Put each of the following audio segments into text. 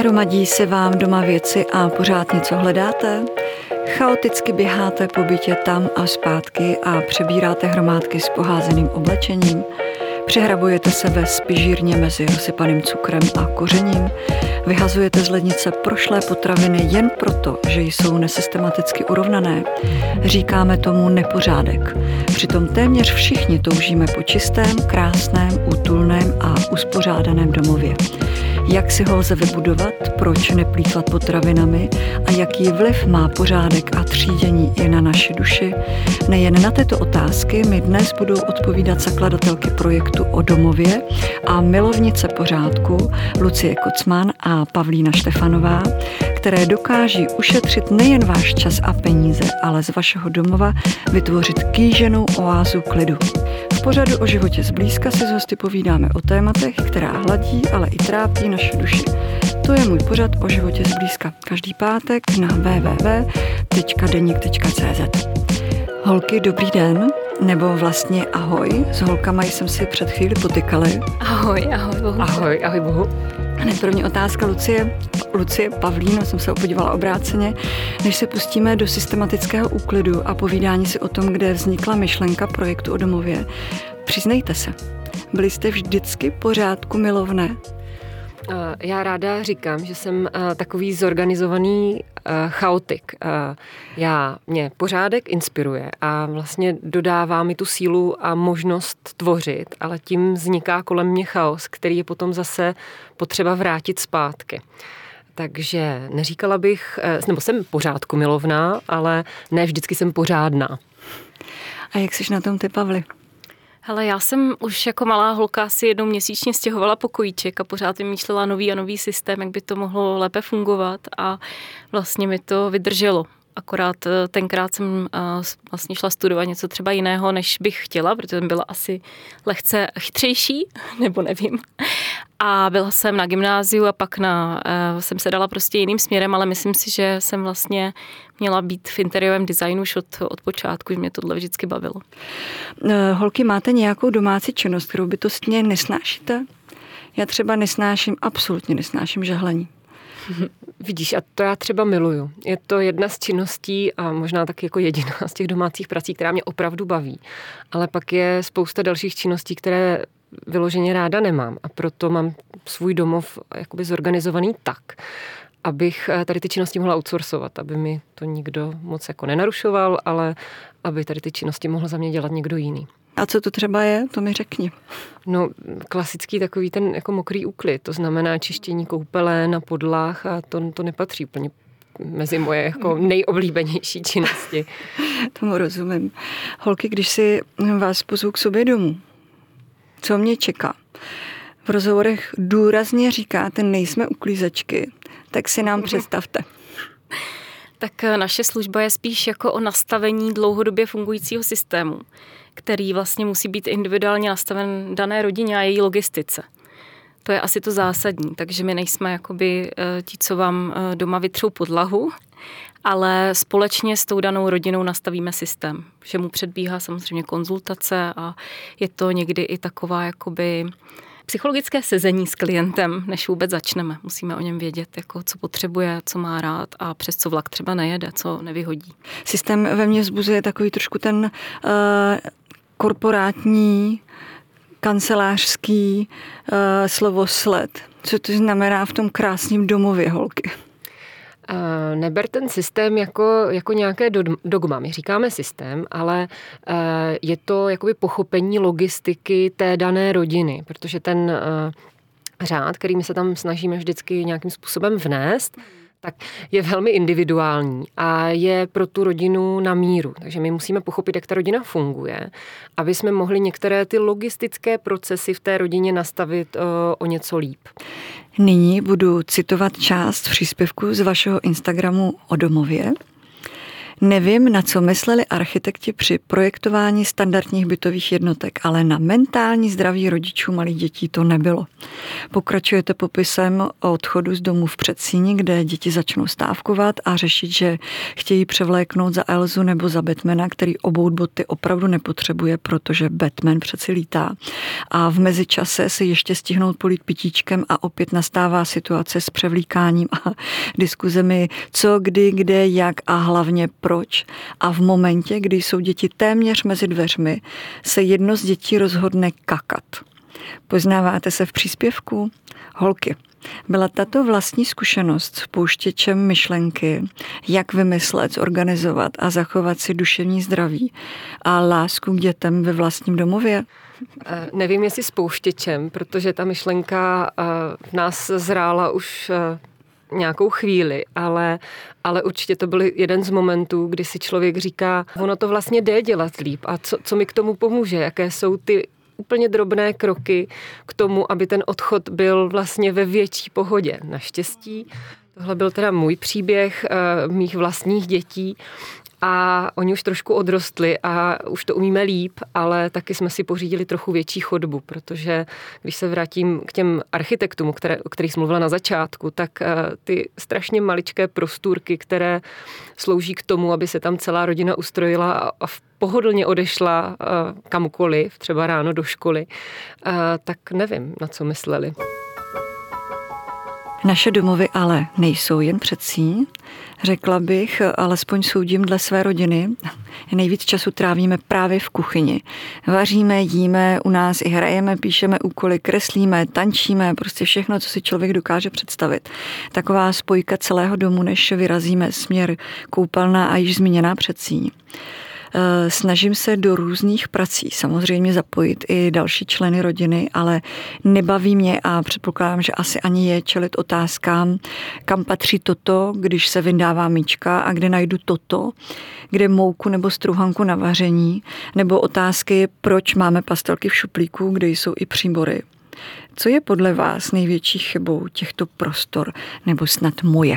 Nehromadí se vám doma věci a pořád něco hledáte? Chaoticky běháte po bytě tam a zpátky a přebíráte hromádky s poházeným oblečením? Přehrabujete sebe spižírně mezi rozsypaným cukrem a kořením? Vyhazujete z lednice prošlé potraviny jen proto, že jsou nesystematicky urovnané? Říkáme tomu nepořádek. Přitom téměř všichni toužíme po čistém, krásném, útulném a uspořádaném domově. Jak si ho lze vybudovat, proč neplýtvat potravinami a jaký vliv má pořádek a třídění i na naši duši? Nejen na tyto otázky mi dnes budou odpovídat zakladatelky projektu o domově a milovnice pořádku Lucie Kocman a Pavlína Štefanová, které dokáží ušetřit nejen váš čas a peníze, ale z vašeho domova vytvořit kýženou oázu klidu. Pořadu o životě zblízka si s hosty povídáme o tématech, která hladí, ale i trápí naše duši. To je můj pořad o životě zblízka. Každý pátek na www.denik.cz Holky, dobrý den, nebo vlastně ahoj. S holkama jsem si před chvíli potykali. Ahoj, ahoj bohu. Ahoj, ahoj bohu. Hned první otázka Lucie. Lucie Pavlíno, jsem se podívala obráceně. Než se pustíme do systematického úklidu a povídání si o tom, kde vznikla myšlenka projektu o domově, přiznejte se, byli jste vždycky pořádku milovné? Eh, já ráda říkám, že jsem eh, takový zorganizovaný eh, chaotik. Já, mě pořádek inspiruje a vlastně dodává mi tu sílu a možnost tvořit, ale tím vzniká kolem mě chaos, který je potom zase potřeba vrátit zpátky. Takže neříkala bych, nebo jsem pořádku milovná, ale ne vždycky jsem pořádná. A jak jsi na tom ty, Pavli? Hele, já jsem už jako malá holka si jednou měsíčně stěhovala pokojíček a pořád vymýšlela nový a nový systém, jak by to mohlo lépe fungovat a vlastně mi to vydrželo. Akorát eh, tenkrát jsem eh, vlastně šla studovat něco třeba jiného, než bych chtěla, protože jsem byla asi lehce chytřejší, nebo nevím. A byla jsem na gymnáziu a pak na, uh, jsem se dala prostě jiným směrem, ale myslím si, že jsem vlastně měla být v interiérovém designu už od, od počátku, že mě tohle vždycky bavilo. Holky, máte nějakou domácí činnost, kterou bytostně nesnášíte? Já třeba nesnáším, absolutně nesnáším žehlení. Vidíš, a to já třeba miluju. Je to jedna z činností a možná taky jako jediná z těch domácích prací, která mě opravdu baví. Ale pak je spousta dalších činností, které vyloženě ráda nemám a proto mám svůj domov jakoby zorganizovaný tak, abych eh, tady ty činnosti mohla outsourcovat, aby mi to nikdo moc jako nenarušoval, ale aby tady ty činnosti mohl za mě dělat někdo jiný. A co to třeba je, to mi řekni. No, klasický takový ten jako mokrý úklid, to znamená čištění koupele na podlách a to, to nepatří úplně mezi moje jako nejoblíbenější činnosti. Tomu rozumím. Holky, když si vás pozvu k sobě domů, co mě čeká? V rozhovorech důrazně říkáte, nejsme uklízečky, tak si nám představte. Tak eh, naše služba je spíš jako o nastavení dlouhodobě fungujícího systému který vlastně musí být individuálně nastaven dané rodině a její logistice. To je asi to zásadní, takže my nejsme jakoby eh, ti, co vám eh, doma vytřou podlahu, ale společně s tou danou rodinou nastavíme systém. Všemu předbíhá samozřejmě konzultace a je to někdy i taková jakoby psychologické sezení s klientem, než vůbec začneme. Musíme o něm vědět, jako co potřebuje, co má rád a přes co vlak třeba nejede, co nevyhodí. Systém ve mně zbuzuje takový trošku ten uh, korporátní, kancelářský uh, slovo sled. Co to znamená v tom krásném domově holky? Neber ten systém jako, jako nějaké dogma. My říkáme systém, ale je to jakoby pochopení logistiky té dané rodiny, protože ten řád, který my se tam snažíme vždycky nějakým způsobem vnést, tak je velmi individuální a je pro tu rodinu na míru. Takže my musíme pochopit, jak ta rodina funguje, aby jsme mohli některé ty logistické procesy v té rodině nastavit o, o něco líp. Nyní budu citovat část příspěvku z vašeho Instagramu o domově. Nevím, na co mysleli architekti při projektování standardních bytových jednotek, ale na mentální zdraví rodičů malých dětí to nebylo. Pokračujete popisem o odchodu z domu v předsíni, kde děti začnou stávkovat a řešit, že chtějí převléknout za Elzu nebo za Batmana, který obou boty opravdu nepotřebuje, protože Batman přeci lítá. A v mezičase si ještě stihnout polít pitíčkem a opět nastává situace s převlíkáním a diskuzemi, co, kdy, kde, jak a hlavně proč. A v momentě, kdy jsou děti téměř mezi dveřmi, se jedno z dětí rozhodne kakat. Poznáváte se v příspěvku? Holky, byla tato vlastní zkušenost s pouštěčem myšlenky, jak vymyslet, zorganizovat a zachovat si duševní zdraví a lásku k dětem ve vlastním domově? Eh, nevím, jestli s pouštěčem, protože ta myšlenka eh, v nás zrála už eh, nějakou chvíli, ale, ale určitě to byl jeden z momentů, kdy si člověk říká, ono to vlastně jde dělat líp a co, co mi k tomu pomůže, jaké jsou ty úplně drobné kroky k tomu, aby ten odchod byl vlastně ve větší pohodě. Naštěstí Tohle byl teda můj příběh uh, mých vlastních dětí a oni už trošku odrostli a už to umíme líp, ale taky jsme si pořídili trochu větší chodbu, protože když se vrátím k těm architektům, které, o kterých jsem mluvila na začátku, tak eh, ty strašně maličké prostůrky, které slouží k tomu, aby se tam celá rodina ustrojila a v pohodlně odešla eh, kamkoliv, třeba ráno do školy, eh, tak nevím, na co mysleli. Naše domovy ale nejsou jen předsí. Řekla bych, alespoň soudím dle své rodiny, nejvíc času trávíme právě v kuchyni. Vaříme, jíme, u nás i hrajeme, píšeme úkoly, kreslíme, tančíme, prostě všechno, co si člověk dokáže představit. Taková spojka celého domu, než vyrazíme směr koupelná a již zmíněná předsíň. Eh, snažím se do různých prací samozřejmě zapojit i další členy rodiny, ale nebaví mě a předpokládám, že asi ani je čelit otázkám, kam patří toto, když se vydává míčka a kde najdu toto, kde mouku nebo struhanku na vaření, nebo otázky, proč máme pastelky v šuplíku, kde jsou i příbory. Co je podle vás největší chybou těchto prostor, nebo snad moje?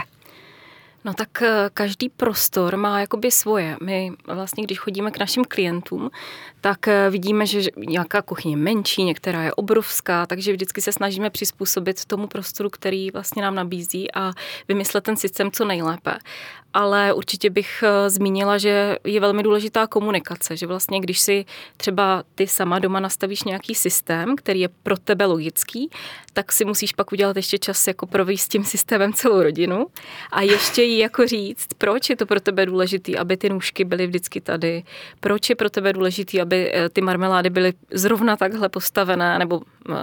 No tak eh, každý prostor má jakoby svoje. My vlastně, když chodíme k našim klientům, tak eh, vidíme, že nějaká kuchyně je menší, některá je obrovská, takže vždycky se snažíme přizpůsobit tomu prostoru, který vlastně nám nabízí a vymyslet ten systém co nejlépe ale určitě bych eh, zmínila, že je velmi důležitá komunikace, že vlastně když si třeba ty sama doma nastavíš nějaký systém, který je pro tebe logický, tak si musíš pak udělat ještě čas jako provést s tím systémem celou rodinu a ještě jí jako říct, proč je to pro tebe důležité, aby ty nůžky byly vždycky tady, proč je pro tebe důležité, aby eh, ty marmelády byly zrovna takhle postavené, nebo eh,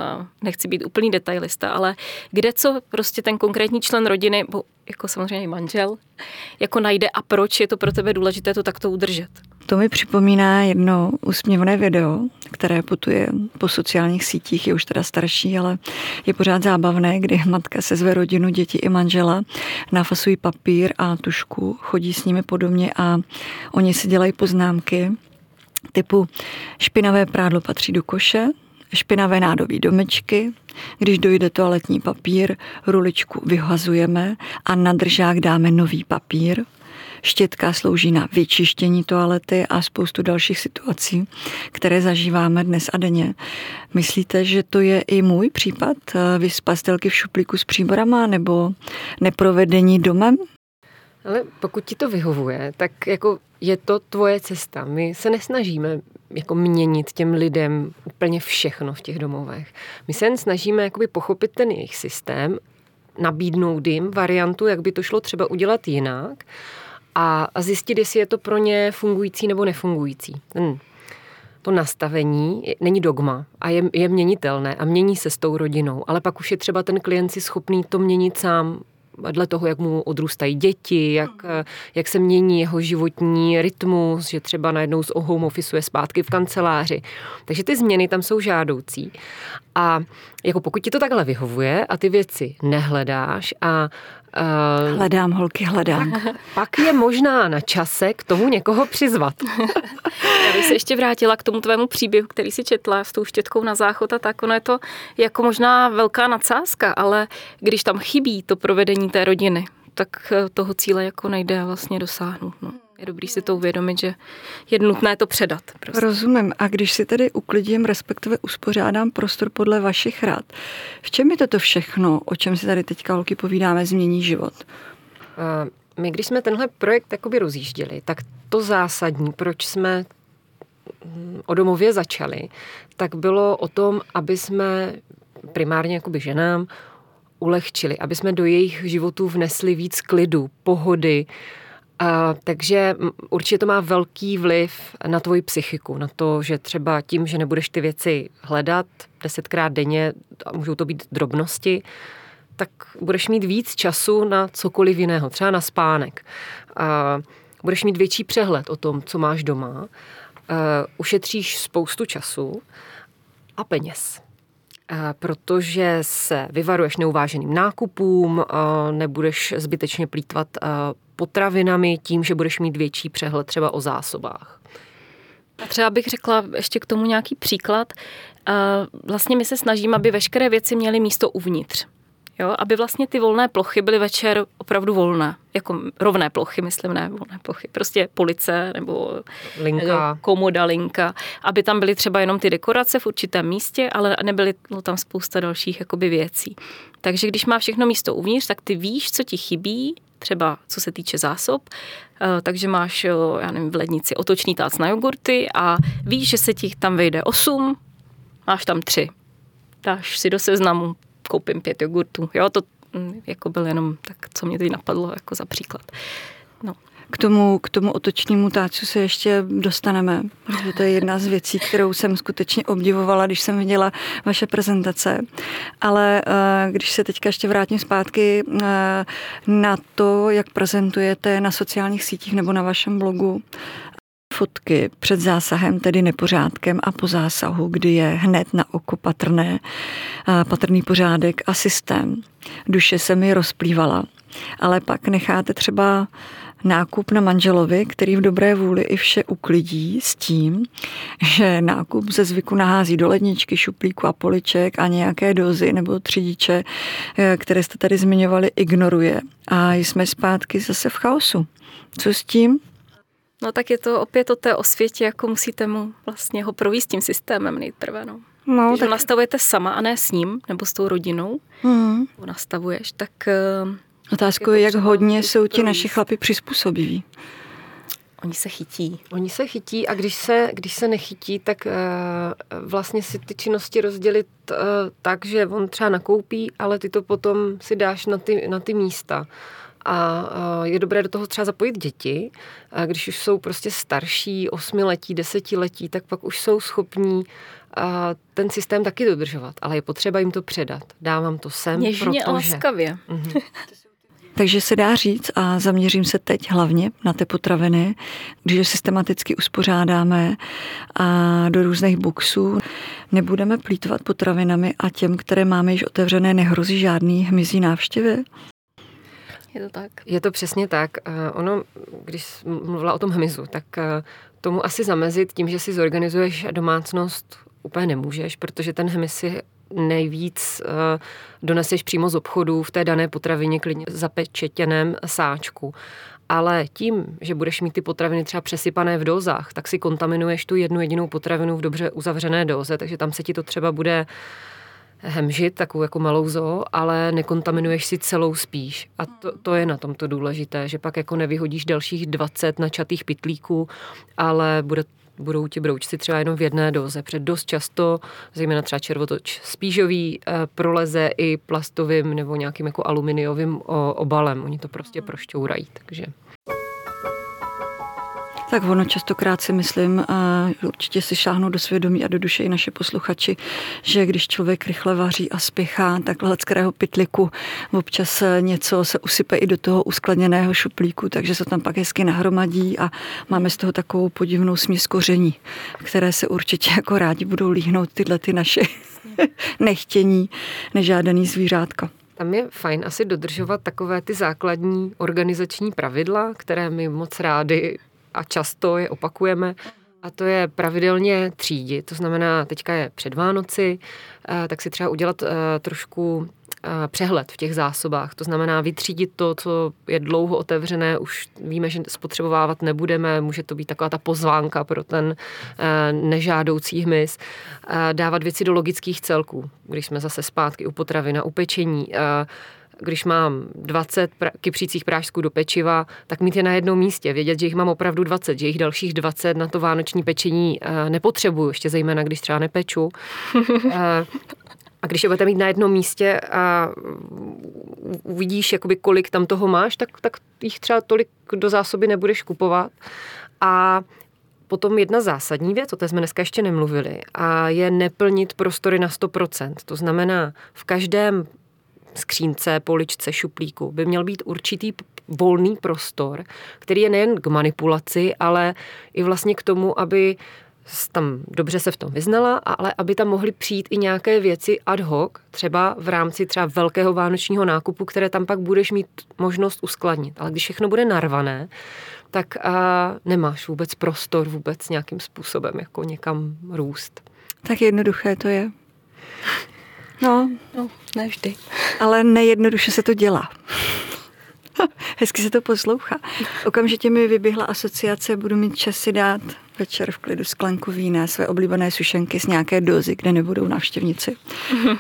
nechci být úplný detailista, ale kde co prostě ten konkrétní člen rodiny, jako samozřejmě manžel, jako najde a proč je to pro tebe důležité to takto udržet. To mi připomíná jedno úsměvné video, které putuje po sociálních sítích, je už teda starší, ale je pořád zábavné, kdy matka se zve rodinu, děti i manžela, nafasují papír a tušku, chodí s nimi podobně a oni si dělají poznámky typu špinavé prádlo patří do koše, špinavé nádobí domečky, když dojde toaletní papír, ruličku vyhazujeme a na držák dáme nový papír. Štětka slouží na vyčištění toalety a spoustu dalších situací, které zažíváme dnes a denně. Myslíte, že to je i můj případ? Vy z pastelky v šuplíku s příborama nebo neprovedení domem? Ale pokud ti to vyhovuje, tak jako je to tvoje cesta. My se nesnažíme jako měnit těm lidem úplně všechno v těch domovech. My se jen snažíme jakoby pochopit ten jejich systém, nabídnout jim variantu, jak by to šlo třeba udělat jinak a, a zjistit, jestli je to pro ně fungující nebo nefungující. Ten, to nastavení není dogma a je, je měnitelné a mění se s tou rodinou, ale pak už je třeba ten klient si schopný to měnit sám dle toho, jak mu odrůstají děti, jak, jak se mění jeho životní rytmus, že třeba najednou z home office je zpátky v kanceláři. Takže ty změny tam jsou žádoucí. A jako pokud ti to takhle vyhovuje a ty věci nehledáš a Uh, hledám, holky, hledám. Pak, pak je možná na čase k tomu někoho přizvat. Já bych se ještě vrátila k tomu tvému příběhu, který si četla s tou štětkou na záchod a tak. Ono je to jako možná velká nadsázka, ale když tam chybí to provedení té rodiny, tak eh, toho cíle jako nejde vlastně dosáhnout. No. Je dobrý si to uvědomit, že je nutné to předat. Prostě. Rozumím. A když si tedy uklidím, respektive uspořádám prostor podle vašich rád, v čem je toto všechno, o čem si tady teďka holky povídáme, změní život? My, když jsme tenhle projekt jakoby rozjížděli, tak to zásadní, proč jsme o domově začali, tak bylo o tom, aby jsme primárně jakoby ženám ulehčili, aby jsme do jejich životů vnesli víc klidu, pohody, a, takže určitě to má velký vliv na tvoji psychiku, na to, že třeba tím, že nebudeš ty věci hledat desetkrát denně, a můžou to být drobnosti, tak budeš mít víc času na cokoliv jiného, třeba na spánek. A budeš mít větší přehled o tom, co máš doma. A ušetříš spoustu času a peněz protože se vyvaruješ neuváženým nákupům, nebudeš zbytečně plítvat potravinami tím, že budeš mít větší přehled třeba o zásobách. A třeba bych řekla ještě k tomu nějaký příklad. Vlastně my se snažíme, aby veškeré věci měly místo uvnitř. Jo, aby vlastně ty volné plochy byly večer opravdu volné. Jako rovné plochy, myslím, ne volné plochy. Prostě police nebo linka. komoda, linka. Aby tam byly třeba jenom ty dekorace v určitém místě, ale nebyly no, tam spousta dalších jakoby věcí. Takže když má všechno místo uvnitř, tak ty víš, co ti chybí, třeba co se týče zásob, eh, takže máš, já nevím, v lednici otočný tác na jogurty a víš, že se ti tam vejde 8, máš tam 3. Dáš si do seznamu koupím pět jogurtů. Jo, to mm, jako byl jenom tak, co mě teď napadlo jako za příklad. No. K tomu, k tomu otočnímu tácu se ještě dostaneme, protože to je jedna z věcí, kterou jsem skutečně obdivovala, když jsem viděla vaše prezentace. Ale eh, když se teďka ještě vrátím zpátky eh, na to, jak prezentujete na sociálních sítích nebo na vašem blogu, fotky před zásahem, tedy nepořádkem a po zásahu, kdy je hned na oko patrné, patrný pořádek a systém. Duše se mi rozplývala. Ale pak necháte třeba nákup na manželovi, který v dobré vůli i vše uklidí s tím, že nákup ze zvyku nahází do ledničky, šuplíku a poliček a nějaké dozy nebo třidiče, e, které jste tady zmiňovali, ignoruje. A jsme zpátky zase v chaosu. Co s tím? No tak je to opět o té osvětě, jako musíte mu vlastně ho províst tím systémem nejprve. No. No, Když tak... ho nastavujete sama a ne s ním, nebo s tou rodinou, hmm. ho nastavuješ, tak... Uh, Otázkou je, jak hodně jsou ti naši chlapi přizpůsobiví. Oni se chytí. Oni se chytí a když se, když se nechytí, tak uh, vlastně si ty činnosti rozdělit uh, tak, že on třeba nakoupí, ale ty to potom si dáš na ty, na ty místa. A je dobré do toho třeba zapojit děti. A když už jsou prostě starší, osmiletí, desetiletí, tak pak už jsou schopní ten systém taky dodržovat. Ale je potřeba jim to předat. Dávám to sem, Něžně protože... láskavě. Mhm. Takže se dá říct, a zaměřím se teď hlavně na ty potraviny, když je systematicky uspořádáme a do různých boxů, nebudeme plítvat potravinami a těm, které máme již otevřené, nehrozí žádný hmyzí návštěvy? Je to tak? Je to přesně tak. Ono, když mluvila o tom hmyzu, tak tomu asi zamezit tím, že si zorganizuješ domácnost úplně nemůžeš, protože ten hmyz si nejvíc doneseš přímo z obchodu v té dané potravině klidně zapečetěném sáčku. Ale tím, že budeš mít ty potraviny třeba přesypané v dozách, tak si kontaminuješ tu jednu jedinou potravinu v dobře uzavřené doze, takže tam se ti to třeba bude hemžit, takovou jako malou zoo, ale nekontaminuješ si celou spíš. A to, to je na tom to důležité, že pak jako nevyhodíš dalších 20 načatých pitlíků, ale bude budou ti broučci třeba jenom v jedné doze, protože dost často, zejména třeba červotoč spížový, eh, proleze i plastovým nebo nějakým jako aluminiovým obalem. Oni to prostě prošťourají, takže... Tak ono častokrát si myslím, a určitě si šáhnou do svědomí a do duše i naše posluchači, že když člověk rychle vaří a spěchá, tak kterého pytliku občas něco se usype i do toho uskladněného šuplíku, takže se tam pak hezky nahromadí a máme z toho takovou podivnou směs koření, které se určitě jako rádi budou líhnout tyhle ty naše nechtění, nežádaný zvířátka. Tam je fajn asi dodržovat takové ty základní organizační pravidla, které my moc rádi a často je opakujeme. A to je pravidelně třídit, to znamená, teďka je před Vánoci, eh, tak si třeba udělat eh, trošku přehled v těch zásobách. To znamená vytřídit to, co je dlouho otevřené, už víme, že spotřebovávat nebudeme, může to být taková ta pozvánka pro ten nežádoucí hmyz. Dávat věci do logických celků, když jsme zase zpátky u potravy na upečení když mám 20 pra- kypřících prášků do pečiva, tak mít je na jednom místě, vědět, že jich mám opravdu 20, že jich dalších 20 na to vánoční pečení uh, nepotřebuju, ještě zejména, když třeba nepeču. uh, a když je budete mít na jednom místě a uvidíš, jakoby, kolik tam toho máš, tak, tak jich třeba tolik do zásoby nebudeš kupovat. A Potom jedna zásadní věc, o té jsme dneska ještě nemluvili, a je neplnit prostory na 100%. To znamená, v každém skřínce, poličce, šuplíku by měl být určitý volný prostor, který je nejen k manipulaci, ale i vlastně k tomu, aby tam dobře se v tom vyznala, ale aby tam mohly přijít i nějaké věci ad hoc, třeba v rámci třeba velkého vánočního nákupu, které tam pak budeš mít možnost uskladnit. Ale když všechno bude narvané, tak a nemáš vůbec prostor vůbec nějakým způsobem jako někam růst. Tak jednoduché to je. No, no ne vždy. Ale nejednoduše se to dělá. Hezky se to poslouchá. Okamžitě mi vyběhla asociace, budu mít čas si dát večer v klidu sklenku vína, své oblíbené sušenky z nějaké dozy, kde nebudou návštěvníci.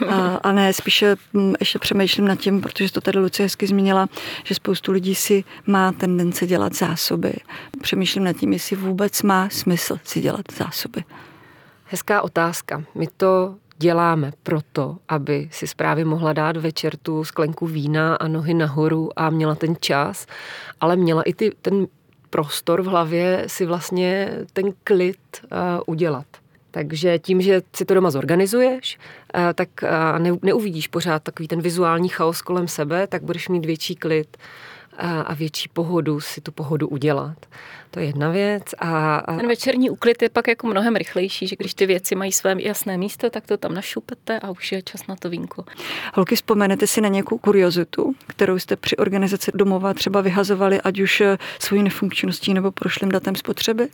A, a ne, spíše mm, ještě přemýšlím nad tím, protože to tady Lucie hezky zmínila, že spoustu lidí si má tendence dělat zásoby. Přemýšlím nad tím, jestli vůbec má smysl si dělat zásoby. Hezká otázka. My to děláme proto, aby si zprávě mohla dát večer tu sklenku vína a nohy nahoru a měla ten čas, ale měla i ty, ten prostor v hlavě si vlastně ten klid uh, udělat. Takže tím, že si to doma zorganizuješ, uh, tak ne, neuvidíš pořád takový ten vizuální chaos kolem sebe, tak budeš mít větší klid a větší pohodu, si tu pohodu udělat. To je jedna věc. A, a... Ten večerní úklid je pak jako mnohem rychlejší, že když ty věci mají své jasné místo, tak to tam našupete a už je čas na to vínko. Holky, vzpomenete si na nějakou kuriozitu, kterou jste při organizaci domova třeba vyhazovali, ať už svojí nefunkčností nebo prošlým datem spotřeby?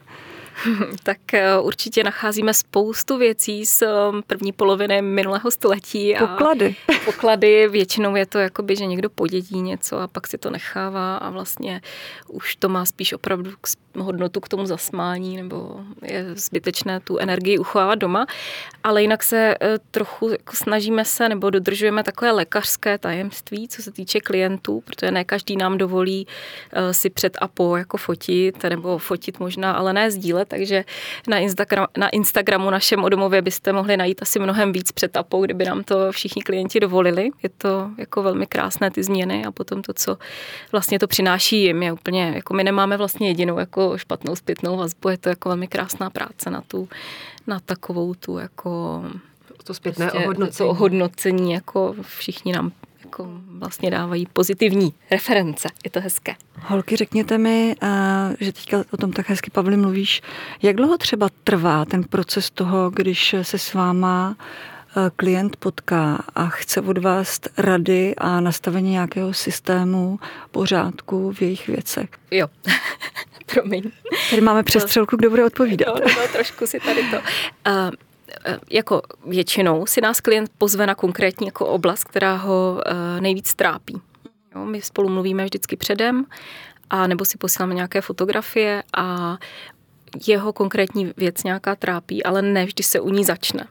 tak eh, určitě nacházíme spoustu věcí z eh, první poloviny minulého století. Poklady. A poklady, většinou je to jakoby, že někdo podědí něco a pak si to nechává a vlastně už to má spíš opravdu hodnotu k tomu zasmání nebo je zbytečné tu energii uchovávat doma. Ale jinak se eh, trochu jako snažíme se nebo dodržujeme takové lékařské tajemství, co se týče klientů, protože ne každý nám dovolí si před a po jako fotit nebo fotit možná, ale ne sdílet takže na, Instagram, na Instagramu našem o domově byste mohli najít asi mnohem víc přetapou, kdyby nám to všichni klienti dovolili. Je to jako velmi krásné ty změny a potom to, co vlastně to přináší jim, je úplně, jako my nemáme vlastně jedinou jako špatnou zpětnou vazbu, je to jako velmi krásná práce na tu, na takovou tu jako to zpětné prostě ohodnocení. To ohodnocení, jako všichni nám jako vlastně dávají pozitivní reference. Je to hezké. Holky, řekněte mi, že teďka o tom tak hezky, Pavli, mluvíš, jak dlouho třeba trvá ten proces toho, když se s váma klient potká a chce od vás rady a nastavení nějakého systému, pořádku v jejich věcech? Jo, promiň. Tady máme přestřelku, kdo bude odpovídat. No, no, trošku si tady to. Uh, Eh, jako většinou si nás klient pozve na konkrétní jako oblast, která ho eh, nejvíc trápí. Jo, my spolu mluvíme vždycky předem, a nebo si posíláme nějaké fotografie a jeho konkrétní věc nějaká trápí, ale ne vždy se u ní začne.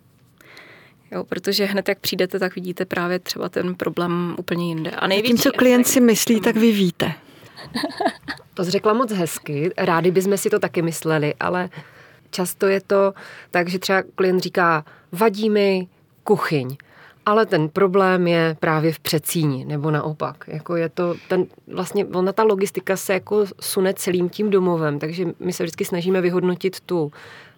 Jo, protože hned jak přijdete, tak vidíte právě třeba ten problém úplně jinde. A největší Tím, co klient si myslí, tak vy víte. To řekla moc hezky, rádi bychom si to taky mysleli, ale Často je to tak, že třeba klient říká, vadí mi kuchyň, ale ten problém je právě v přecíni, nebo naopak. Jako je to ten, vlastně ona ta logistika se jako sune celým tím domovem, takže my se vždycky snažíme vyhodnotit tu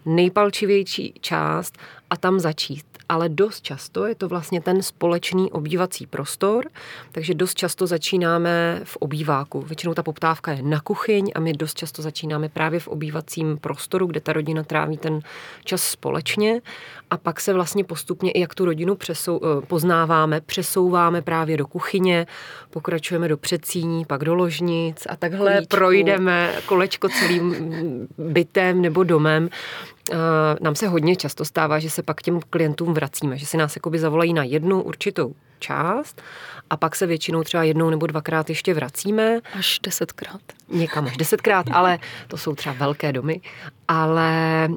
nejpalčivější část a tam začít. Ale dost často je to vlastně ten společný obývací prostor, takže dost často začínáme v obýváku. Většinou ta poptávka je na kuchyň a my dost často začínáme právě v obývacím prostoru, kde ta rodina tráví ten čas společně a pak se vlastně postupně i jak tu rodinu přesou, eh, poznáváme, přesouváme právě do kuchyně, pokračujeme do předsíní, pak do ložnic a takhle Kolíčku. projdeme kolečko celým bytem nebo domem nám se hodně často stává, že se pak těm klientům vracíme, že si nás jakoby zavolají na jednu určitou část a pak se většinou třeba jednou nebo dvakrát ještě vracíme. Až desetkrát. Někam až desetkrát, ale to jsou třeba velké domy. Ale, uh,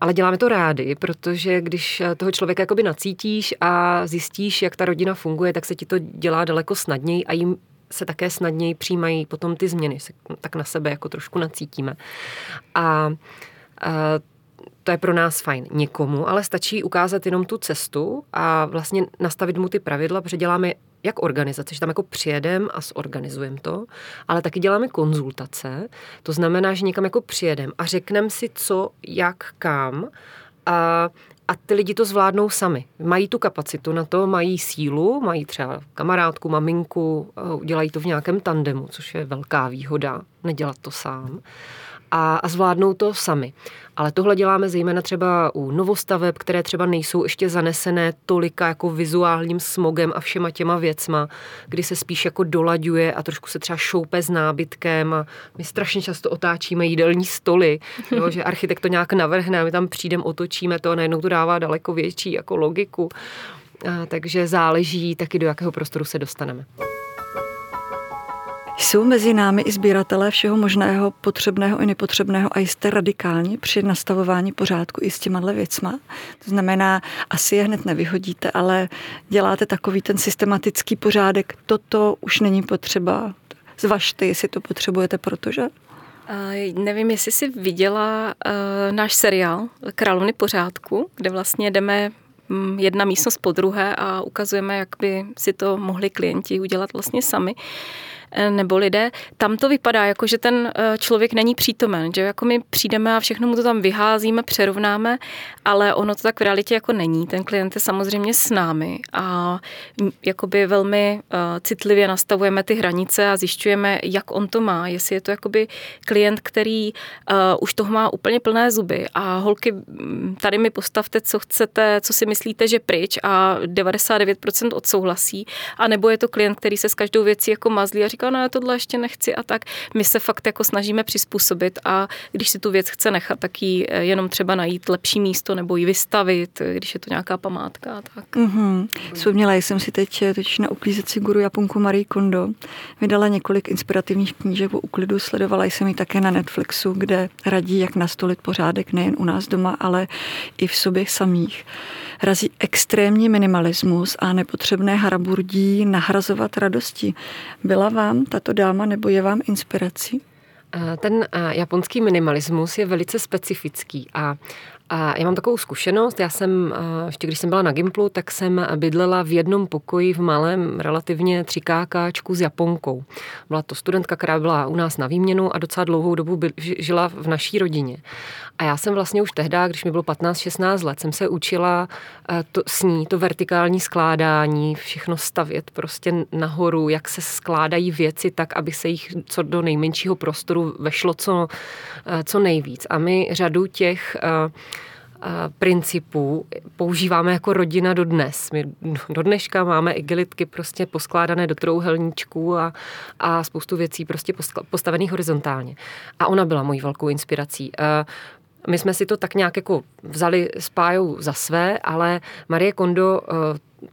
ale děláme to rádi, protože když toho člověka jakoby nacítíš a zjistíš, jak ta rodina funguje, tak se ti to dělá daleko snadněji a jim se také snadněji přijímají potom ty změny, se tak na sebe jako trošku nacítíme. A uh, to je pro nás fajn někomu, ale stačí ukázat jenom tu cestu a vlastně nastavit mu ty pravidla, protože děláme jak organizace, že tam jako přijedem a zorganizujeme to, ale taky děláme konzultace. To znamená, že někam jako přijedem a řekneme si, co, jak, kam a, a ty lidi to zvládnou sami. Mají tu kapacitu na to, mají sílu, mají třeba kamarádku, maminku, udělají to v nějakém tandemu, což je velká výhoda, nedělat to sám a, a zvládnou to sami. Ale tohle děláme zejména třeba u novostaveb, které třeba nejsou ještě zanesené tolika jako vizuálním smogem a všema těma věcma, kdy se spíš jako dolaďuje a trošku se třeba šoupe s nábytkem a my strašně často otáčíme jídelní stoly, jo, že architekt to nějak navrhne a my tam přijdeme, otočíme to a najednou to dává daleko větší jako logiku. A, takže záleží taky, do jakého prostoru se dostaneme. Jsou mezi námi i sběratelé všeho možného, potřebného i nepotřebného a jste radikální při nastavování pořádku i s těma věcma. To znamená, asi je hned nevyhodíte, ale děláte takový ten systematický pořádek. Toto už není potřeba. Zvažte, jestli to potřebujete, protože... Uh, nevím, jestli jsi viděla uh, náš seriál Královny pořádku, kde vlastně jdeme mm, jedna místnost po druhé a ukazujeme, jak by si to mohli klienti udělat vlastně sami. Eh, nebo lidé, tam to vypadá jako, že ten eh, člověk není přítomen, že jako my přijdeme a všechno mu to tam vyházíme, přerovnáme, ale ono to tak v realitě jako není. Ten klient je samozřejmě s námi a jakoby velmi eh, citlivě nastavujeme ty hranice a zjišťujeme, jak on to má, jestli je to jakoby klient, který už toho má úplně plné zuby a holky, tady mi postavte, co chcete, co si myslíte, že pryč a 99% odsouhlasí, a nebo je to klient, který se s každou věcí jako mazlí a říká, říká, ne, tohle ještě nechci a tak. My se fakt jako snažíme přizpůsobit a když si tu věc chce nechat, tak jí eh, jenom třeba najít lepší místo nebo ji vystavit, když je to nějaká památka. Tak. Mm-hmm. Vzpomněla jsem si teď, eh, teď na uklízeci guru Japonku Marie Kondo. Vydala několik inspirativních knížek o uklidu, sledovala jsem ji také na Netflixu, kde radí, jak nastolit pořádek nejen u nás doma, ale i v sobě samých. Razí extrémní minimalismus a nepotřebné haraburdí nahrazovat radosti. Byla vám tato dáma nebo je vám inspirací? Ten japonský minimalismus je velice specifický a a já mám takovou zkušenost, já jsem, ještě když jsem byla na Gimplu, tak jsem bydlela v jednom pokoji v malém, relativně třikákáčku s Japonkou. Byla to studentka, která byla u nás na výměnu a docela dlouhou dobu žila v naší rodině. A já jsem vlastně už tehdy, když mi bylo 15-16 let, jsem se učila to, s ní to vertikální skládání, všechno stavět prostě nahoru, jak se skládají věci tak, aby se jich co do nejmenšího prostoru vešlo co, co nejvíc. A my řadu těch principů používáme jako rodina do dnes. My do dneška máme igelitky prostě poskládané do trouhelníčků a, a spoustu věcí prostě postavených horizontálně. A ona byla mojí velkou inspirací. My jsme si to tak nějak jako vzali s Pájou za své, ale Marie Kondo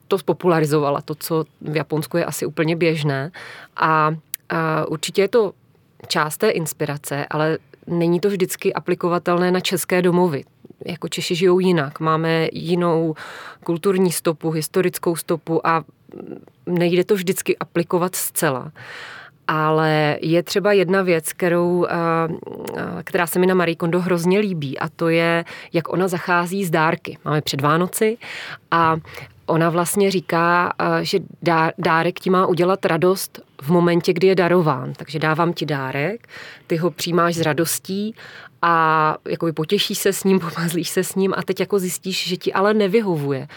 to spopularizovala, to, co v Japonsku je asi úplně běžné. A, a určitě je to část té inspirace, ale není to vždycky aplikovatelné na české domovy jako Češi žijou jinak. Máme jinou kulturní stopu, historickou stopu a nejde to vždycky aplikovat zcela. Ale je třeba jedna věc, kterou, která se mi na Marie Kondo hrozně líbí a to je, jak ona zachází z dárky. Máme před Vánoci a ona vlastně říká, že dárek ti má udělat radost v momentě, kdy je darován. Takže dávám ti dárek, ty ho přijímáš s radostí a jakoby potěší se s ním, pomazlíš se s ním a teď jako zjistíš, že ti ale nevyhovuje.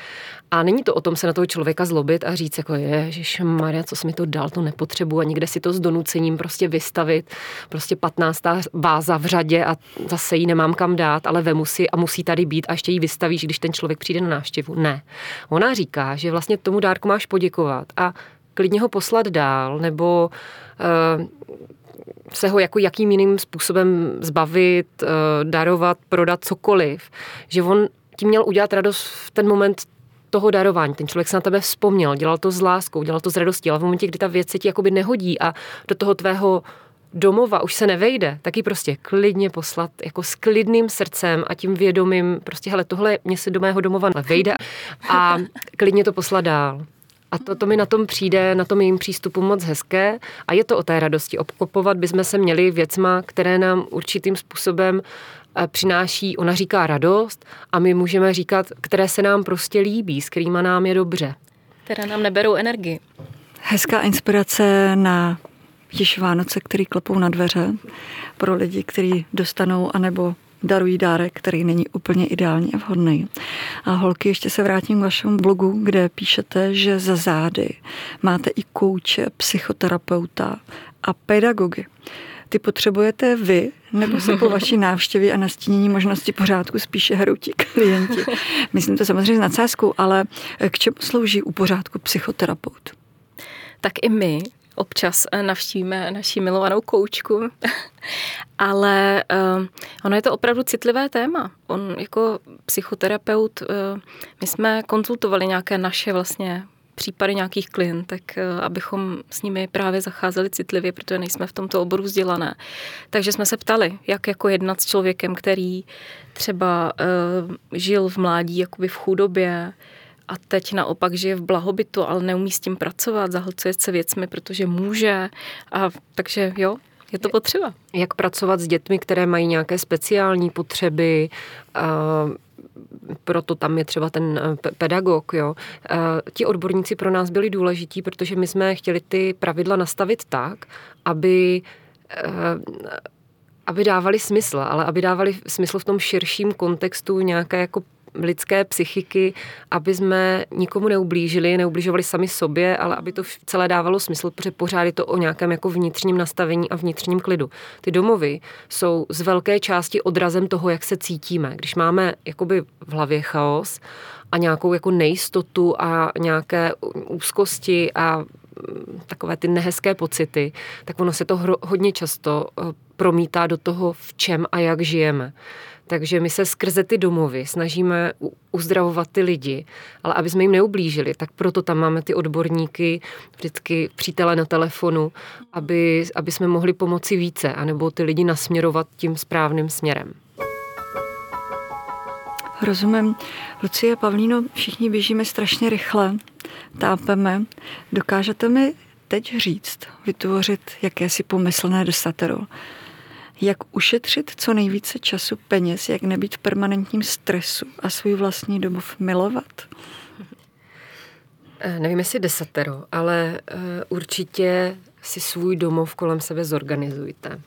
A není to o tom se na toho člověka zlobit a říct jako je, že Maria, co jsi mi to dal, to nepotřebuji a někde si to s donucením prostě vystavit, prostě 15. váza v řadě a zase ji nemám kam dát, ale vemu si a musí tady být a ještě ji vystavíš, když ten člověk přijde na návštěvu. Ne. Ona říká, že vlastně tomu dárku máš poděkovat a klidně ho poslat dál, nebo uh, se ho jako jakým jiným způsobem zbavit, uh, darovat, prodat cokoliv. Že on tím měl udělat radost v ten moment toho darování. Ten člověk se na tebe vzpomněl, dělal to s láskou, dělal to s radostí, ale v momentě, kdy ta věc se ti jakoby nehodí a do toho tvého domova už se nevejde, tak ji prostě klidně poslat jako s klidným srdcem a tím vědomím, prostě hele, tohle mě se do mého domova vejde a klidně to poslat dál. A to, to mi na tom přijde, na tom jejím přístupu moc hezké a je to o té radosti. Obklopovat bychom se měli věcma, které nám určitým způsobem eh, přináší, ona říká radost a my můžeme říkat, které se nám prostě líbí, s kterýma nám je dobře. Které nám neberou energii. Hezká inspirace na již Vánoce, který klepou na dveře pro lidi, kteří dostanou anebo darují dárek, který není úplně ideální a vhodný. A holky, ještě se vrátím k vašemu blogu, kde píšete, že za zády máte i kouče, psychoterapeuta a pedagogy. Ty potřebujete vy, nebo se po vaší návštěvě a nastínění možnosti pořádku spíše hrou ti klienti? Myslím to samozřejmě s nadsázkou, ale k čemu slouží u pořádku psychoterapeut? Tak i my občas eh, navštívíme naši milovanou koučku, ale uh, ono je to opravdu citlivé téma. On jako psychoterapeut, uh, my jsme konzultovali nějaké naše vlastně případy nějakých klientek, abychom s nimi právě zacházeli citlivě, protože nejsme v tomto oboru vzdělané. Takže jsme se ptali, jak jako jednat s člověkem, který třeba uh, žil v mládí jakoby v chudobě, a teď naopak žije v blahobytu, ale neumí s tím pracovat, zahlcuje se věcmi, protože může. A takže jo, je to potřeba. Jak pracovat s dětmi, které mají nějaké speciální potřeby, proto tam je třeba ten eh, pedagog. Jo. Ti odborníci pro nás byli důležití, protože my jsme chtěli ty pravidla nastavit tak, aby eh, aby dávali smysl, ale aby dávali smysl v tom širším kontextu nějaké jako lidské psychiky, aby jsme nikomu neublížili, neubližovali sami sobě, ale aby to celé dávalo smysl, protože pořád je to o nějakém jako vnitřním nastavení a vnitřním klidu. Ty domovy jsou z velké části odrazem toho, jak se cítíme. Když máme jakoby v hlavě chaos a nějakou jako nejistotu a nějaké úzkosti a mm, takové ty nehezké pocity, tak ono se to hodně často eh, promítá do toho, v čem a jak žijeme. Takže my se skrze ty domovy snažíme uzdravovat ty lidi, ale aby jsme jim neublížili, tak proto tam máme ty odborníky, vždycky přítele na telefonu, aby, aby jsme mohli pomoci více, anebo ty lidi nasměrovat tím správným směrem. Rozumím. Lucie Pavlíno, všichni běžíme strašně rychle, tápeme. Dokážete mi teď říct, vytvořit jakési pomyslné desatero? Jak ušetřit co nejvíce času, peněz, jak nebýt v permanentním stresu a svůj vlastní domov milovat? Eh, nevím, jestli desatero, ale uh, určitě si svůj domov kolem sebe zorganizujte.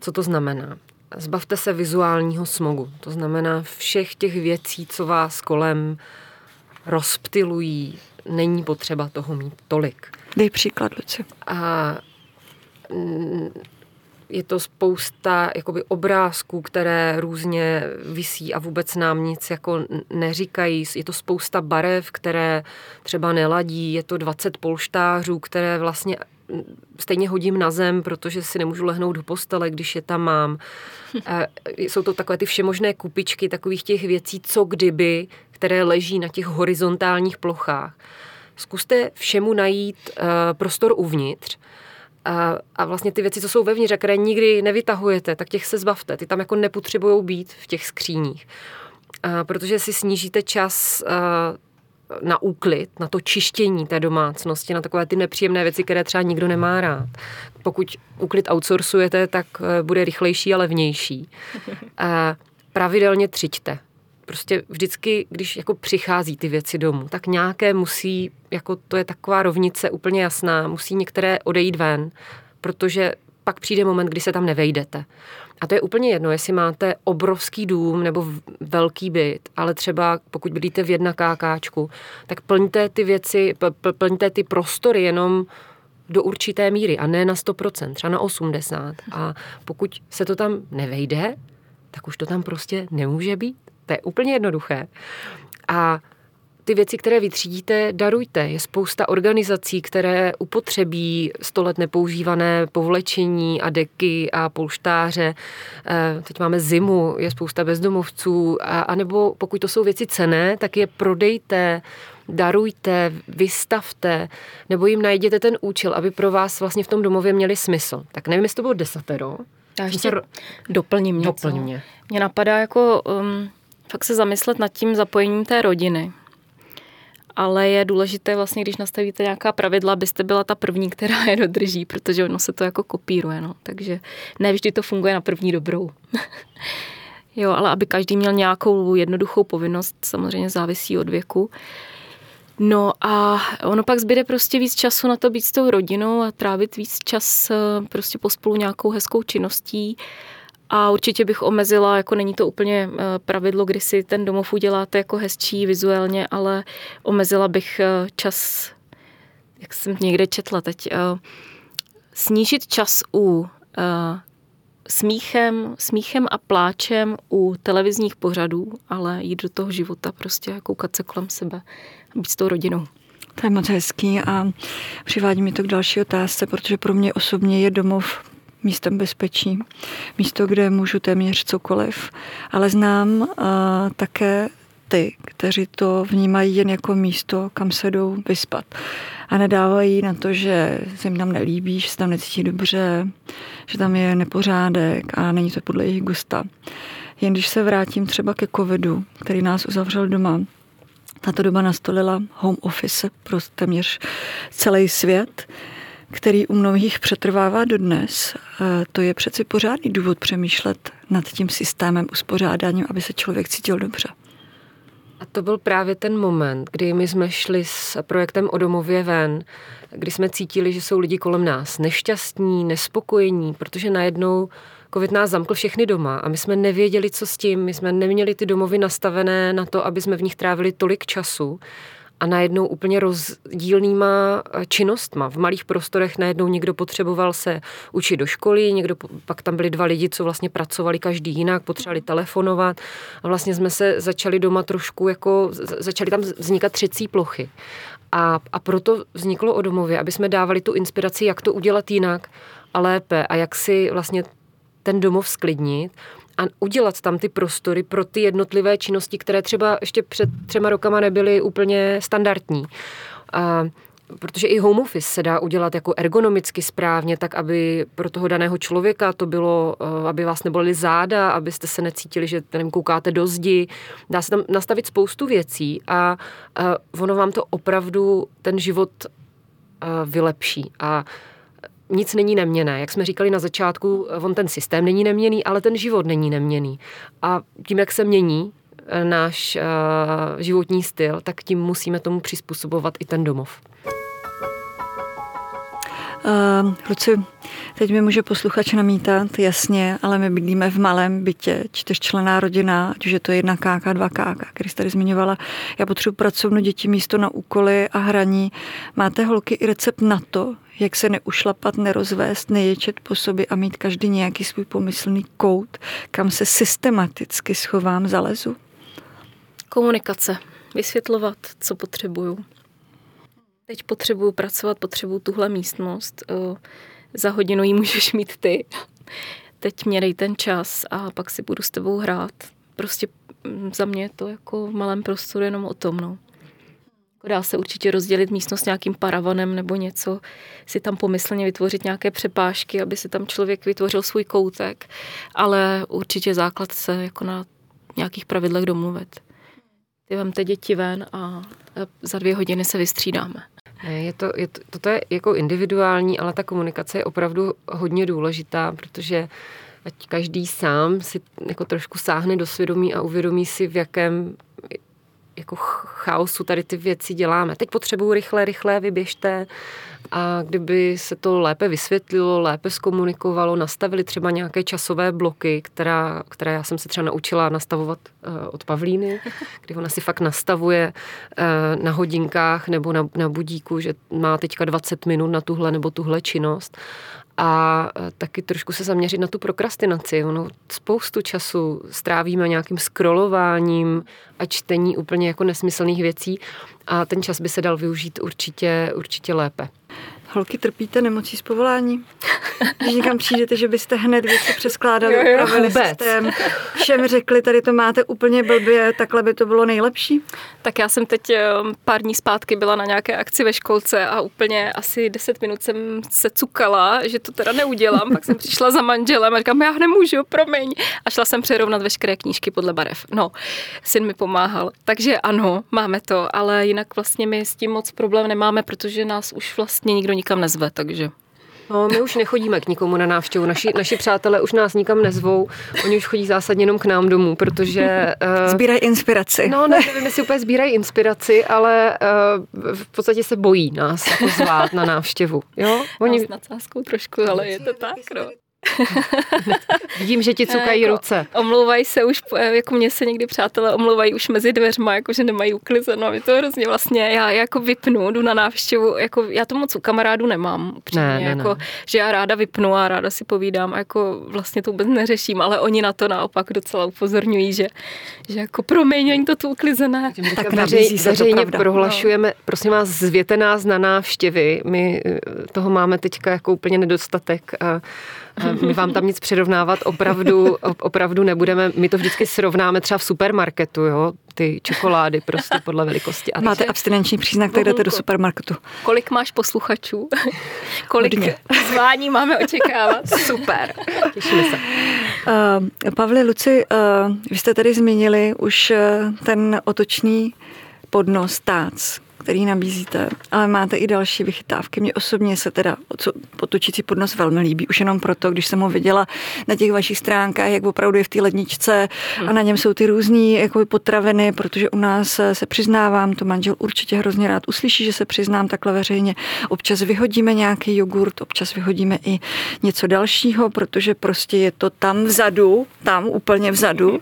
Co to znamená? Zbavte se vizuálního smogu. To znamená všech těch věcí, co vás kolem rozptilují. Není potřeba toho mít tolik. Dej příklad, Luci. A je to spousta jakoby obrázků, které různě visí a vůbec nám nic jako neříkají. Je to spousta barev, které třeba neladí, je to 20 polštářů, které vlastně stejně hodím na zem, protože si nemůžu lehnout do postele, když je tam mám. Jsou to takové ty všemožné kupičky takových těch věcí, co kdyby, které leží na těch horizontálních plochách. Zkuste všemu najít uh, prostor uvnitř a, a vlastně ty věci, co jsou vevnitř a které nikdy nevytahujete, tak těch se zbavte. Ty tam jako nepotřebují být v těch skříních. A, protože si snížíte čas a, na úklid, na to čištění té domácnosti, na takové ty nepříjemné věci, které třeba nikdo nemá rád. Pokud úklid outsourcujete, tak e, bude rychlejší a levnější. A pravidelně třiďte prostě vždycky, když jako přichází ty věci domů, tak nějaké musí, jako to je taková rovnice úplně jasná, musí některé odejít ven, protože pak přijde moment, kdy se tam nevejdete. A to je úplně jedno, jestli máte obrovský dům nebo velký byt, ale třeba pokud bydlíte v jedna kákáčku, tak plňte ty věci, plňte ty prostory jenom do určité míry a ne na 100%, třeba na 80%. A pokud se to tam nevejde, tak už to tam prostě nemůže být. To je úplně jednoduché. A ty věci, které vytřídíte, darujte. Je spousta organizací, které upotřebí sto let nepoužívané povlečení a deky a polštáře. Eh, teď máme zimu, je spousta bezdomovců, a, a nebo pokud to jsou věci cené, tak je prodejte, darujte, vystavte, nebo jim najděte ten účel, aby pro vás vlastně v tom domově měli smysl. Tak nevím, jestli to bylo desatero. Já ještě doplním něco. Doplň mě. Mě napadá jako um, fakt se zamyslet nad tím zapojením té rodiny. Ale je důležité vlastně, když nastavíte nějaká pravidla, abyste byla ta první, která je dodrží, protože ono se to jako kopíruje, no. Takže ne vždy to funguje na první dobrou. jo, ale aby každý měl nějakou jednoduchou povinnost, samozřejmě závisí od věku. No a ono pak zbyde prostě víc času na to být s tou rodinou a trávit víc čas eh, prostě pospolu nějakou hezkou činností. A určitě bych omezila, jako není to úplně eh, pravidlo, kdy si ten domov uděláte jako hezčí vizuálně, ale omezila bych eh, čas, jak jsem někde četla teď, snížit čas u smíchem, smíchem a pláčem u televizních pořadů, ale jít do toho života, prostě koukat se kolem sebe být s tou rodinou. To je moc hezký a přivádí mi to k další otázce, protože pro mě osobně je domov místem bezpečí, místo, kde můžu téměř cokoliv, ale znám uh, také ty, kteří to vnímají jen jako místo, kam se jdou vyspat. A nedávají na to, že se jim tam nelíbí, že se tam necítí dobře, že tam je nepořádek a není to podle jejich gusta. Jen když se vrátím třeba ke covidu, který nás uzavřel doma, tato doba nastolila home office pro téměř celý svět, který u mnohých přetrvává dodnes. To je přeci pořádný důvod přemýšlet nad tím systémem uspořádáním, aby se člověk cítil dobře. A to byl právě ten moment, kdy my jsme šli s projektem o domově ven, kdy jsme cítili, že jsou lidi kolem nás nešťastní, nespokojení, protože najednou covid nás zamkl všechny doma a my jsme nevěděli, co s tím. My jsme neměli ty domovy nastavené na to, aby jsme v nich trávili tolik času a najednou úplně rozdílnýma eh, činnostma. V malých prostorech najednou někdo potřeboval se učit do školy, někdo, pak tam byli dva lidi, co vlastně pracovali každý jinak, potřebovali telefonovat a vlastně jsme se začali doma trošku jako, začaly tam vznikat třecí plochy. A, a proto vzniklo o domově, aby jsme dávali tu inspiraci, jak to udělat jinak a lépe a jak si vlastně ten domov sklidnit a udělat tam ty prostory pro ty jednotlivé činnosti, které třeba ještě před třema rokama nebyly úplně standardní. A protože i home office se dá udělat jako ergonomicky správně, tak aby pro toho daného člověka to bylo, eh, aby vás nebolili záda, abyste se necítili, že nevím, koukáte do zdi. Dá se tam nastavit spoustu věcí a, a ono vám to opravdu ten život eh, vylepší. A nic není neměné. Jak jsme říkali na začátku, on ten systém není neměný, ale ten život není neměný. A tím, jak se mění eh, náš uh, životní styl, tak tím musíme tomu přizpůsobovat i ten domov. Uh, kluci, teď mi může posluchač namítat, jasně, ale my bydlíme v malém bytě, čtyřčlená rodina, ať už je to jedna káka, dva káka, který jste tady zmiňovala. Já potřebuji pracovnu děti místo na úkoly a hraní. Máte holky i recept na to, jak se neušlapat, nerozvést, neječet po sobě a mít každý nějaký svůj pomyslný kout, kam se systematicky schovám, zalezu? Komunikace. Vysvětlovat, co potřebuju. Teď potřebuju pracovat, potřebuju tuhle místnost. Za hodinu ji můžeš mít ty. Teď mě dej ten čas a pak si budu s tebou hrát. Prostě mm, za mě je to jako v malém prostoru jenom o tom. No. Dá se určitě rozdělit místnost nějakým paravanem nebo něco, si tam pomyslně vytvořit nějaké přepážky, aby si tam člověk vytvořil svůj koutek, ale určitě základ se jako na nějakých pravidlech domluvit. Ty vemte děti ven a za dvě hodiny se vystřídáme. Je to, je to, toto je jako individuální, ale ta komunikace je opravdu hodně důležitá, protože ať každý sám si jako trošku sáhne do svědomí a uvědomí si, v jakém jako chaosu tady ty věci děláme. Teď potřebuju rychle, rychle, vyběžte. A kdyby se to lépe vysvětlilo, lépe zkomunikovalo, nastavili třeba nějaké časové bloky, která, které já jsem se třeba naučila nastavovat uh, od Pavlíny, kdy ona si fakt nastavuje uh, na hodinkách nebo na, na budíku, že má teďka 20 minut na tuhle nebo tuhle činnost a taky trošku se zaměřit na tu prokrastinaci. Ono spoustu času strávíme nějakým scrollováním a čtení úplně jako nesmyslných věcí a ten čas by se dal využít určitě, určitě lépe. Holky, trpíte nemocí z povolání? Když někam přijdete, že byste hned věci přeskládali, jo, jo, upravili vůbec. systém, všem řekli, tady to máte úplně blbě, takhle by to bylo nejlepší? Tak já jsem teď eh, pár dní zpátky byla na nějaké akci ve školce a úplně asi 10 minut jsem se cukala, že to teda neudělám. Pak jsem přišla za manželem a říkám, já nemůžu, promiň. A šla jsem přerovnat veškeré knížky podle barev. No, syn mi pomáhal. Takže ano, máme to, ale jinak vlastně my s tím moc problém nemáme, protože nás už vlastně nikdo nikam nezve, takže... No, my už nechodíme k nikomu na návštěvu. Naši, naši přátelé už nás nikam nezvou. Oni už chodí zásadně jenom k nám domů, protože... Uh, sbírají inspiraci. No, ne, nevím, jestli úplně sbírají inspiraci, ale uh, v podstatě se bojí nás jako zvát na návštěvu. Jo? Oni... No, s nadsázkou trošku, ale je to tak, no. Vidím, že ti cukají jako, ruce. Omlouvají se už, jako mě se někdy přátelé omlouvají už mezi dveřma, jako že nemají uklizeno a to hrozně vlastně, já jako vypnu, jdu na návštěvu, jako já to moc u kamarádů nemám, upřímně, ne, ne, jako, ne. že já ráda vypnu a ráda si povídám a jako vlastně to vůbec neřeším, ale oni na to naopak docela upozorňují, že, že jako promiň, oni to tu uklizené. Tak, tak veřej, veřejně prohlašujeme, no. prosím vás, zvěte nás na návštěvy, my eh, toho máme teďka jako úplně nedostatek a my vám tam nic přirovnávat opravdu, opravdu nebudeme. My to vždycky srovnáme třeba v supermarketu, jo, ty čokolády prostě podle velikosti. A Máte abstinenční příznak, tak jdete do supermarketu. Kolik máš posluchačů? Kolik Hodně. zvání máme očekávat? Super. Těšíme se. Uh, Pavli, Luci, uh, vy jste tady zmínili už uh, ten otočný podnos tác který nabízíte, ale máte i další vychytávky. Mně osobně se teda potočící podnos velmi líbí, už jenom proto, když jsem ho viděla na těch vašich stránkách, jak opravdu je v té ledničce a na něm jsou ty různé jako potraviny, protože u nás se přiznávám, to manžel určitě hrozně rád uslyší, že se přiznám takhle veřejně. Občas vyhodíme nějaký jogurt, občas vyhodíme i něco dalšího, protože prostě je to tam vzadu, tam úplně vzadu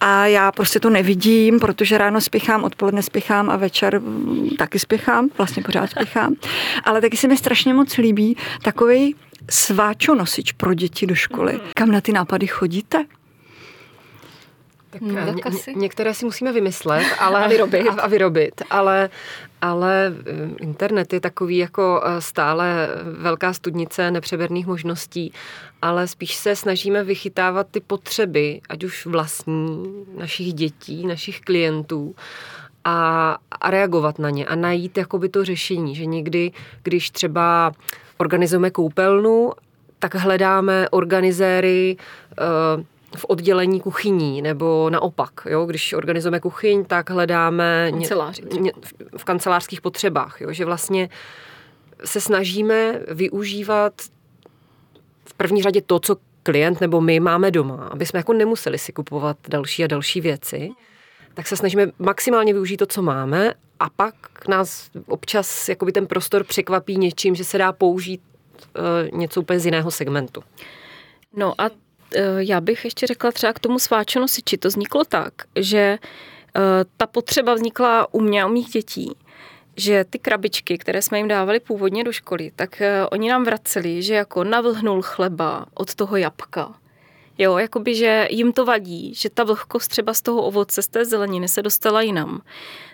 a já prostě to nevidím, protože ráno spěchám, odpoledne spěchám a večer taky spěchám, vlastně pořád spěchám, ale taky se mi strašně moc líbí takový sváčonosič pro děti do školy. Mm. Kam na ty nápady chodíte? Tak hmm, ně, ně, některé si musíme vymyslet ale, a, vyrobit. A, a vyrobit, ale, ale eh, internet je takový jako eh, stále velká studnice nepřeberných možností, ale spíš se snažíme vychytávat ty potřeby, ať už vlastní, našich dětí, našich klientů a, a reagovat na ně a najít jakoby to řešení, že někdy, když třeba organizujeme koupelnu, tak hledáme organizéry uh, v oddělení kuchyní, nebo naopak, jo, když organizujeme kuchyň, tak hledáme ně, ně, v kancelářských potřebách, jo, že vlastně se snažíme využívat v první řadě to, co klient nebo my máme doma, aby jsme jako nemuseli si kupovat další a další věci tak se snažíme maximálně využít to, co máme a pak nás občas jakoby ten prostor překvapí něčím, že se dá použít uh, něco úplně z jiného segmentu. No a uh, já bych ještě řekla třeba k tomu sváčenosiči. To vzniklo tak, že uh, ta potřeba vznikla u mě a u mých dětí, že ty krabičky, které jsme jim dávali původně do školy, tak oni nám vraceli, že jako navlhnul chleba od toho jabka Jo, jakoby, že jim to vadí, že ta vlhkost třeba z toho ovoce, z té zeleniny se dostala jinam.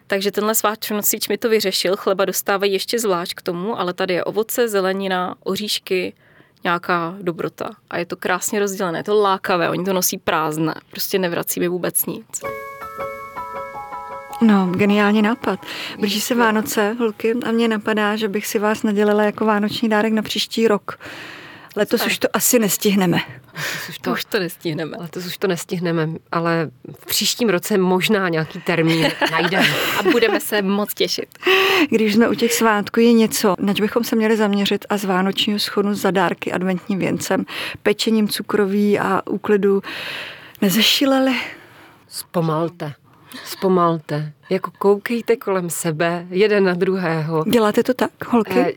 Takže tenhle sváčnosič mi to vyřešil, chleba dostávají ještě zvlášť k tomu, ale tady je ovoce, zelenina, oříšky, nějaká dobrota. A je to krásně rozdělené, je to lákavé, oni to nosí prázdné, prostě nevrací mi vůbec nic. No, geniální nápad. Blíží se Vánoce, holky, a mě napadá, že bych si vás nadělila jako vánoční dárek na příští rok. Letos už to asi nestihneme. Letos už to, už to nestihneme. Letos už to nestihneme, ale v příštím roce možná nějaký termín najdeme. A budeme se moc těšit. Když jsme u těch svátků, je něco, nač bychom se měli zaměřit a z vánočního schodu za dárky adventním věncem, pečením cukroví a úklidu nezešileli? Zpomalte. Zpomalte. Jako koukejte kolem sebe, jeden na druhého. Děláte to tak, holky? Eh,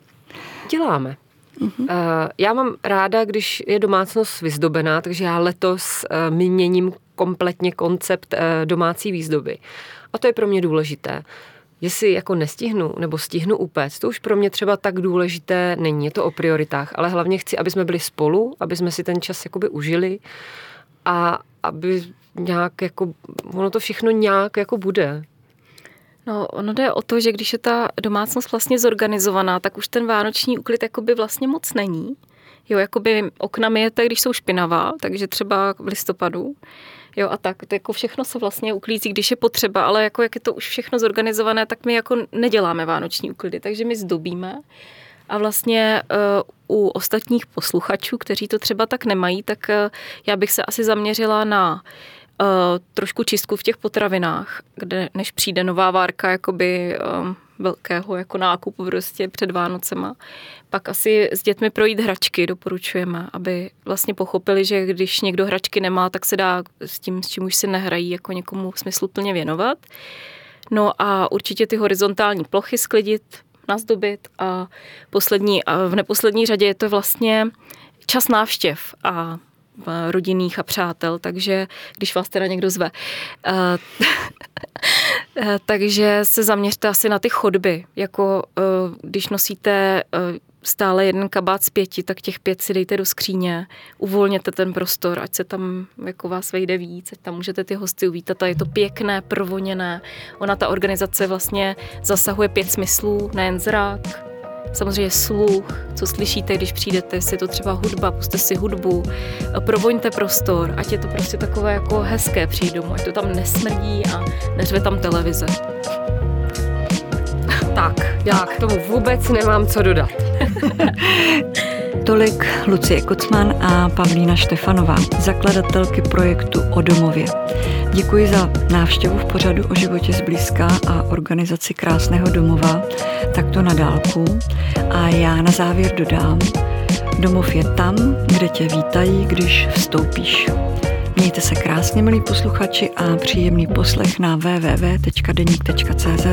děláme. Mm-hmm. Já mám ráda, když je domácnost vyzdobená, takže já letos eh, měním kompletně koncept eh, domácí výzdoby. A to je pro mě důležité. Jestli jako nestihnu nebo stihnu upéct, to už pro mě třeba tak důležité není, je to o prioritách, ale hlavně chci, aby jsme byli spolu, aby jsme si ten čas jakoby užili a aby nějak jako, ono to všechno nějak jako bude. No, ono jde o to, že když je ta domácnost vlastně zorganizovaná, tak už ten vánoční úklid jakoby vlastně moc není. Jo, jakoby okna myjete, když jsou špinavá, takže třeba v listopadu. Jo, a tak, to jako všechno se vlastně uklízí, když je potřeba, ale jako jak je to už všechno zorganizované, tak my jako neděláme vánoční úklidy, takže my zdobíme. A vlastně uh, u ostatních posluchačů, kteří to třeba tak nemají, tak uh, já bych se asi zaměřila na uh, uh, trošku čistku v těch potravinách, kde než přijde nová várka jakoby um, velkého jako nákupu prostě před Vánocema. Pak asi s dětmi projít hračky doporučujeme, aby vlastně pochopili, že když někdo hračky nemá, tak se dá s tím, s čím už se nehrají, jako někomu smysluplně věnovat. No a určitě ty horizontální plochy sklidit, nazdobit a poslední, a v neposlední řadě je to vlastně čas návštěv a rodinných a přátel, takže když vás teda někdo zve. Eh, eh, takže se zaměřte asi na ty chodby, jako eh, když nosíte stále jeden kabát z pěti, tak těch pět si dejte do skříně, uvolněte ten prostor, ať se tam jako vás vejde víc, ať tam můžete ty hosty uvítat a je to pěkné, provoněné. Ona ta organizace vlastně zasahuje pět smyslů, nejen zrak, Samozřejmě sluch, co slyšíte, když přijdete, jestli je to třeba hudba, puste si hudbu, provoňte prostor, ať je to prostě takové jako hezké přijít domů, ať to tam nesmrdí a neřve tam televize. Tak, já k tomu vůbec nemám co dodat. Tolik Lucie Kocman a Pavlína Štefanová, zakladatelky projektu O domově. Děkuji za návštěvu v pořadu o životě zblízka a organizaci krásného domova, takto na dálku. A já na závěr dodám, domov je tam, kde tě vítají, když vstoupíš. Mějte se krásně, milí posluchači, a příjemný poslech na www.deník.cz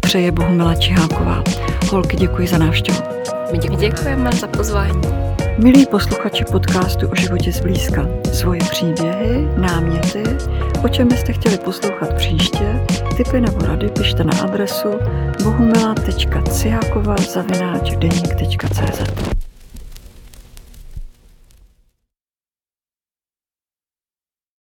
přeje Bohumila Čiháková. Holky, děkuji za návštěvu. My děkujeme za pozvání. Milí posluchači podcastu o životě zblízka, svoje příběhy, náměty, o čem byste chtěli poslouchat příště, typy nebo rady pište na adresu bohumila.ciakova.cz